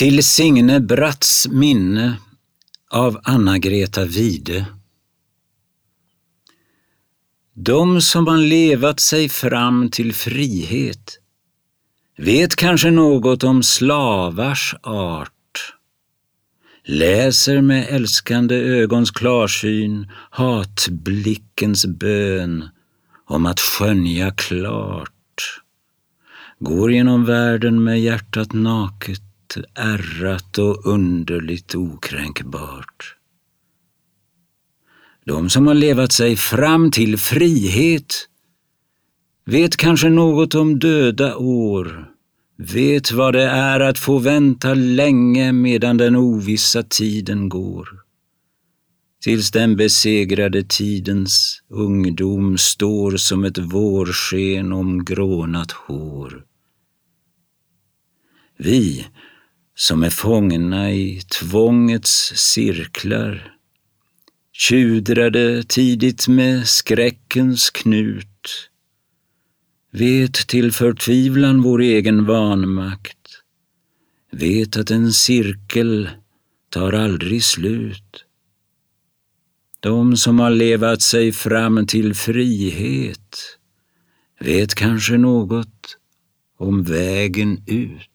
Till Signe Bratts minne av Anna-Greta Wide. De som har levat sig fram till frihet vet kanske något om slavars art, läser med älskande ögons klarsyn hatblickens bön om att skönja klart, går genom världen med hjärtat naket ärrat och underligt okränkbart. De som har levat sig fram till frihet vet kanske något om döda år, vet vad det är att få vänta länge medan den ovissa tiden går. Tills den besegrade tidens ungdom står som ett vårsken om grånat hår. Vi som är fångna i tvångets cirklar, tjudrade tidigt med skräckens knut, vet till förtvivlan vår egen vanmakt, vet att en cirkel tar aldrig slut. De som har levat sig fram till frihet vet kanske något om vägen ut.